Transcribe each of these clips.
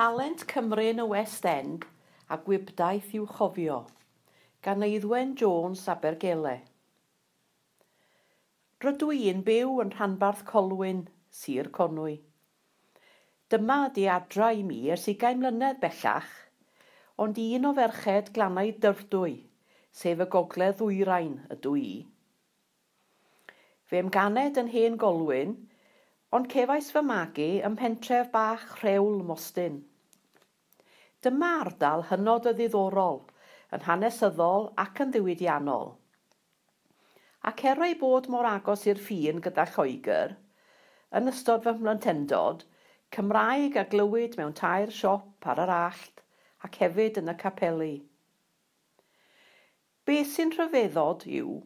Talent Cymru yn y West End a gwibdaith i'w chofio gan Eiddwen Jones Abergele. Rydw i'n byw yn rhanbarth Colwyn, Sir Conwy. Dyma di adra i mi ers ugain mlynedd bellach, ond un o ferched glannau dyrdwy, sef y gogledd ddwyrain ydw i. Fe ymganed yn hen golwyn, ond cefais fy magu ym pentref bach rhewl mostyn. Dyma ardal hynod o ddiddorol, yn hanesyddol ac yn ddiwydiannol. Ac er ei bod mor agos i'r ffin gyda Lloegr, yn ystod fy mhlentendod, Cymraeg a glywyd mewn tair siop ar yr allt ac hefyd yn y capeli. Be sy'n rhyfeddod yw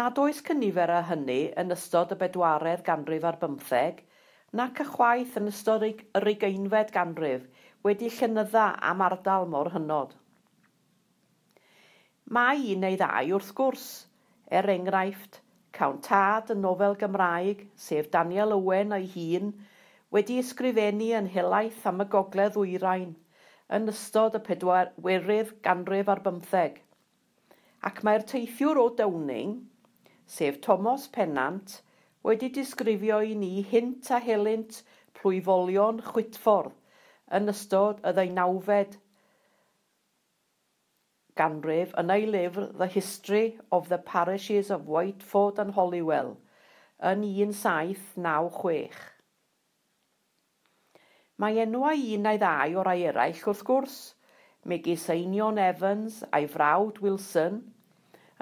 nad oes cynifer a hynny yn ystod y bedwaredd ganrif ar bymtheg nac y chwaith yn ystod yr ugeinfed ganrif wedi llynydda am ardal mor hynod. Mae un neu ddau wrth gwrs, er enghraifft, Cawn Tad yn nofel Gymraeg, sef Daniel Owen ei hun, wedi ysgrifennu yn helaeth am y gogledd wyrain yn ystod y pedwerydd ganrif ar bymtheg. Ac mae'r teithiwr o Downing, sef Thomas Pennant, wedi disgrifio i ni hint a helynt plwyfolion chwitffordd yn ystod y ddeunawfed ganrif yn ei lyfr The History of the Parishes of Whiteford and Holywell yn 1796. Mae enwau un neu ddau o'r ai eraill wrth gwrs, megis Einion Evans a'i frawd Wilson,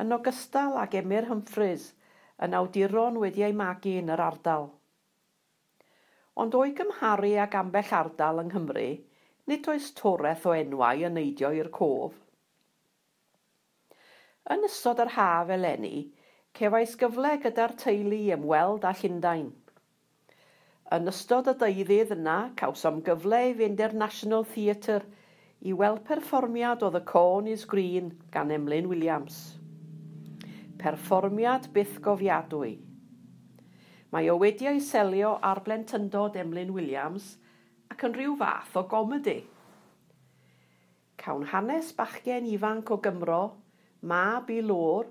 yn ogystal ag Emyr Humphreys yn awduron wedi ei magu yn yr ardal. Ond o'i gymharu ag ambell ardal yng Nghymru, nid oes toreth o enwau yn neidio i'r cof. Yn ystod yr haf eleni, cefais gyfle gyda'r teulu i ymweld â Llundain. Yn ystod y deuddydd yna, cawsom gyfle i fynd i'r National Theatre i weld perfformiad o The Corn is Green gan Emlyn Williams. Perfformiad byth gofiadwy Mae o wedi ei selio ar blentyndod Emlyn Williams ac yn rhyw fath o gomedi. Cawn hanes bachgen ifanc o Gymro, mab i lôr,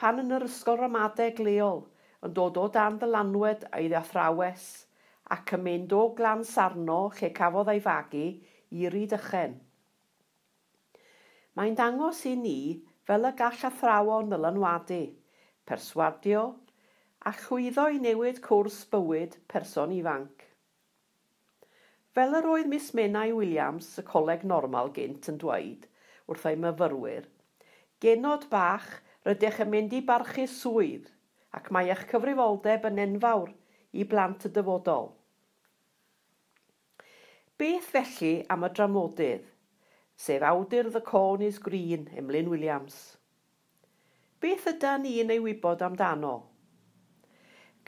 pan yn yr ysgol ramadeg leol yn dod o dan ddylanwed ei ddathrawes ac yn mynd o glan sarno lle cafodd ei fagu i'r i dychen. Mae'n dangos i ni fel y gall athrawon ddylanwadu, perswadio a chwyddo i newid cwrs bywyd person ifanc. Fel yr oedd Miss Menai Williams, y coleg normal gynt yn dweud wrth ei myfyrwyr, genod bach rydych yn mynd i barchu swydd ac mae eich cyfrifoldeb yn enfawr i blant y dyfodol. Beth felly am y dramodydd, sef awdur The Corn is Green, Emlyn Williams? Beth yda yn ei wybod amdano?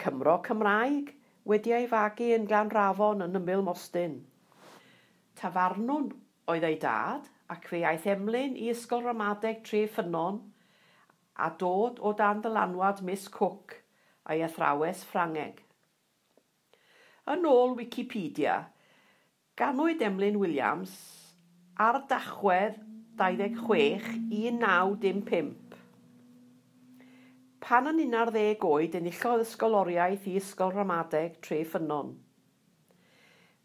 Cymro Cymraeg wedi ei fagu yn Glanrafon yn ymyl Mostyn. Tafarnwn oedd ei dad ac fe aeth emlyn i Ysgol Ramadeg Tre Ffynon a dod o dan dylanwad Miss Cook a'i athrawes Ffrangeg. Yn ôl Wikipedia, ganwyd Emlyn Williams ar dachwedd 26 1955 Pan yn 11 oed, enillodd ysgoloriaeth i Ysgol Ramadeg Tre ffynon.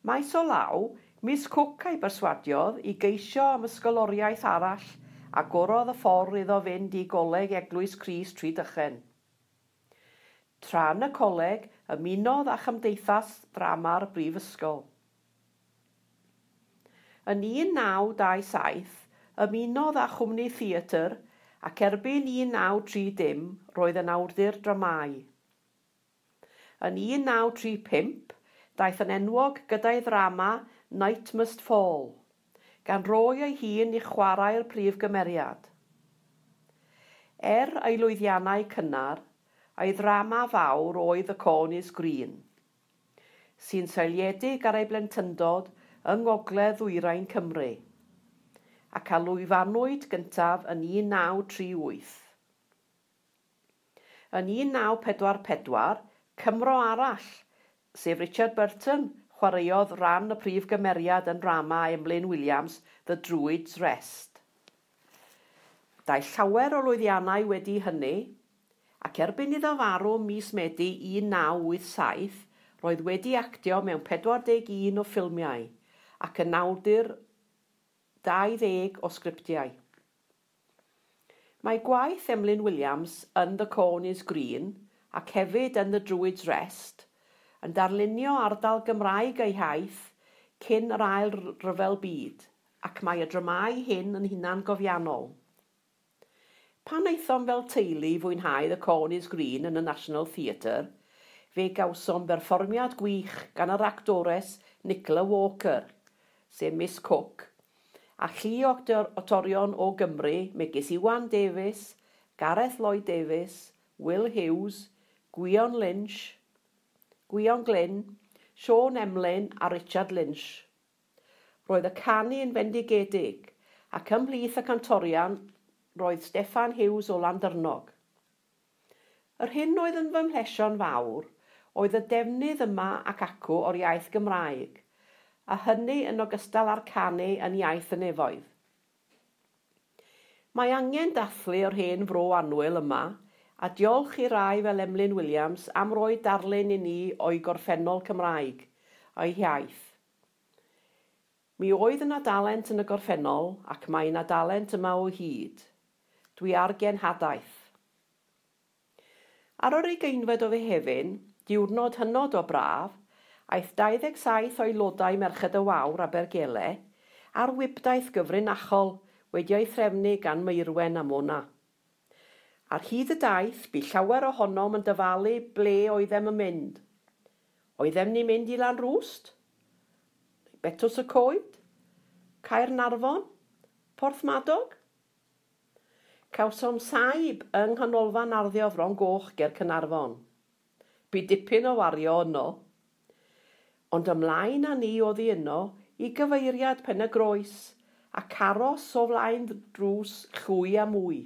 Maes o law, Miss Cook a'i berswadiodd i geisio am ysgoloriaeth arall a gorodd y ffordd iddo fynd i goleg Eglwys Cris Trydychen. Tra'n y coleg, ymunodd â chymdeithas drama'r brifysgol. Yn 1927, ymunodd â chwmni theatr ac erbyn 1930 roedd yn awdur dramau. Yn 1935, daeth yn enwog gyda'i ddrama Night Must Fall, gan roi ei hun i chwarae'r prif gymeriad. Er ei lwyddiannau cynnar, ei ddrama fawr oedd y Cornies Green, sy'n seiliedig ar ei blentyndod yng Ngogledd Ddwyrain Cymru ac a lwyfanwyd gyntaf yn 1938. Yn 1944, Cymro arall, sef Richard Burton, chwaraeodd ran y prif gymeriad yn drama Emlyn Williams, The Druid's Rest. Dau llawer o lwyddiannau wedi hynny, ac erbyn iddo farw mis Medi 1987, roedd wedi actio mewn 41 o ffilmiau ac yn awdur 20 o sgriptiau. Mae gwaith Emlyn Williams yn The Corn is Green ac hefyd yn The Druid's Rest yn darlunio ardal Gymraeg ei haith cyn yr ail ryfel byd ac mae y dramau hyn yn hunan gofiannol. Pan eithom fel teulu fwynhau The Corn is Green yn y National Theatre, fe gawsom berfformiad gwych gan yr actores Nicola Walker, sef Miss Cook, a chi otorion o Gymru, megis Iwan Davies, Gareth Lloyd Davies, Will Hughes, Gwion Lynch, Gwion Glyn, Sean Emlyn a Richard Lynch. Roedd y canu yn fendigedig ac ymhlith y cantorian roedd Steffan Hughes o Landyrnog. Yr hyn oedd yn fy mhlesion fawr oedd y defnydd yma ac acw o'r iaith Gymraeg – a hynny yn ogystal â'r canu yn iaith y nefoedd. Mae angen dathlu o'r hen fro anwyl yma a diolch i rai fel Emlyn Williams am roi darlun i ni o'i gorffennol Cymraeg, o'i iaith. Mi oedd yna dalent yn y gorffennol ac mae yna dalent yma o hyd. Dwi ar genhadaeth. Ar yr ugeinfed o fe hefyn, diwrnod hynod o braf, aeth 27 oelodau Merched y Wawr Abergele ar wybdaeth gyfrinachol wedi ei threfnu gan Meirwen am Mona. Ar hyd y daith bu llawer ohonom yn dyfalu ble oeddem yn mynd. Oeddem ni mynd i Lan Rwst? Betws y Coed? Caernarfon? Porthmadog? Cawsom saib yng nghanolfan arddio Fron Goch ger Cynarfon. Bu dipyn o wario yno ond ymlaen â ni oddi yno i gyfeiriad pen y groes a caros o flaen drws llwy a mwy.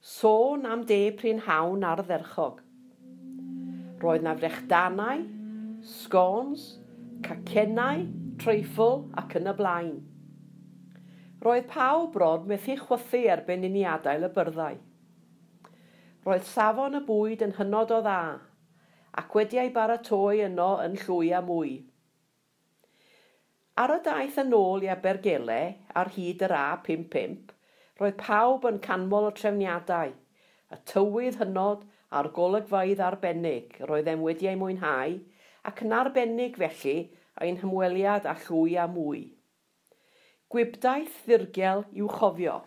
Sôn am de pryn hawn ar dderchog. Roedd na frechdanau, sgons, cacennau, treifl ac yn y blaen. Roedd pawb brod methu chwythu erbyn i ni adael y byrddau. Roedd safon y bwyd yn hynod o dda, ac wedi ei baratoi yno yn llwy a mwy. Ar y daith yn ôl i Abergele ar hyd yr A55, roedd pawb yn canmol o trefniadau, y tywydd hynod a'r golygfaidd arbennig roedd em wedi ei mwynhau, ac yn arbennig felly ein hymweliad a llwy a mwy. Gwibdaeth ddirgel i'w chofio,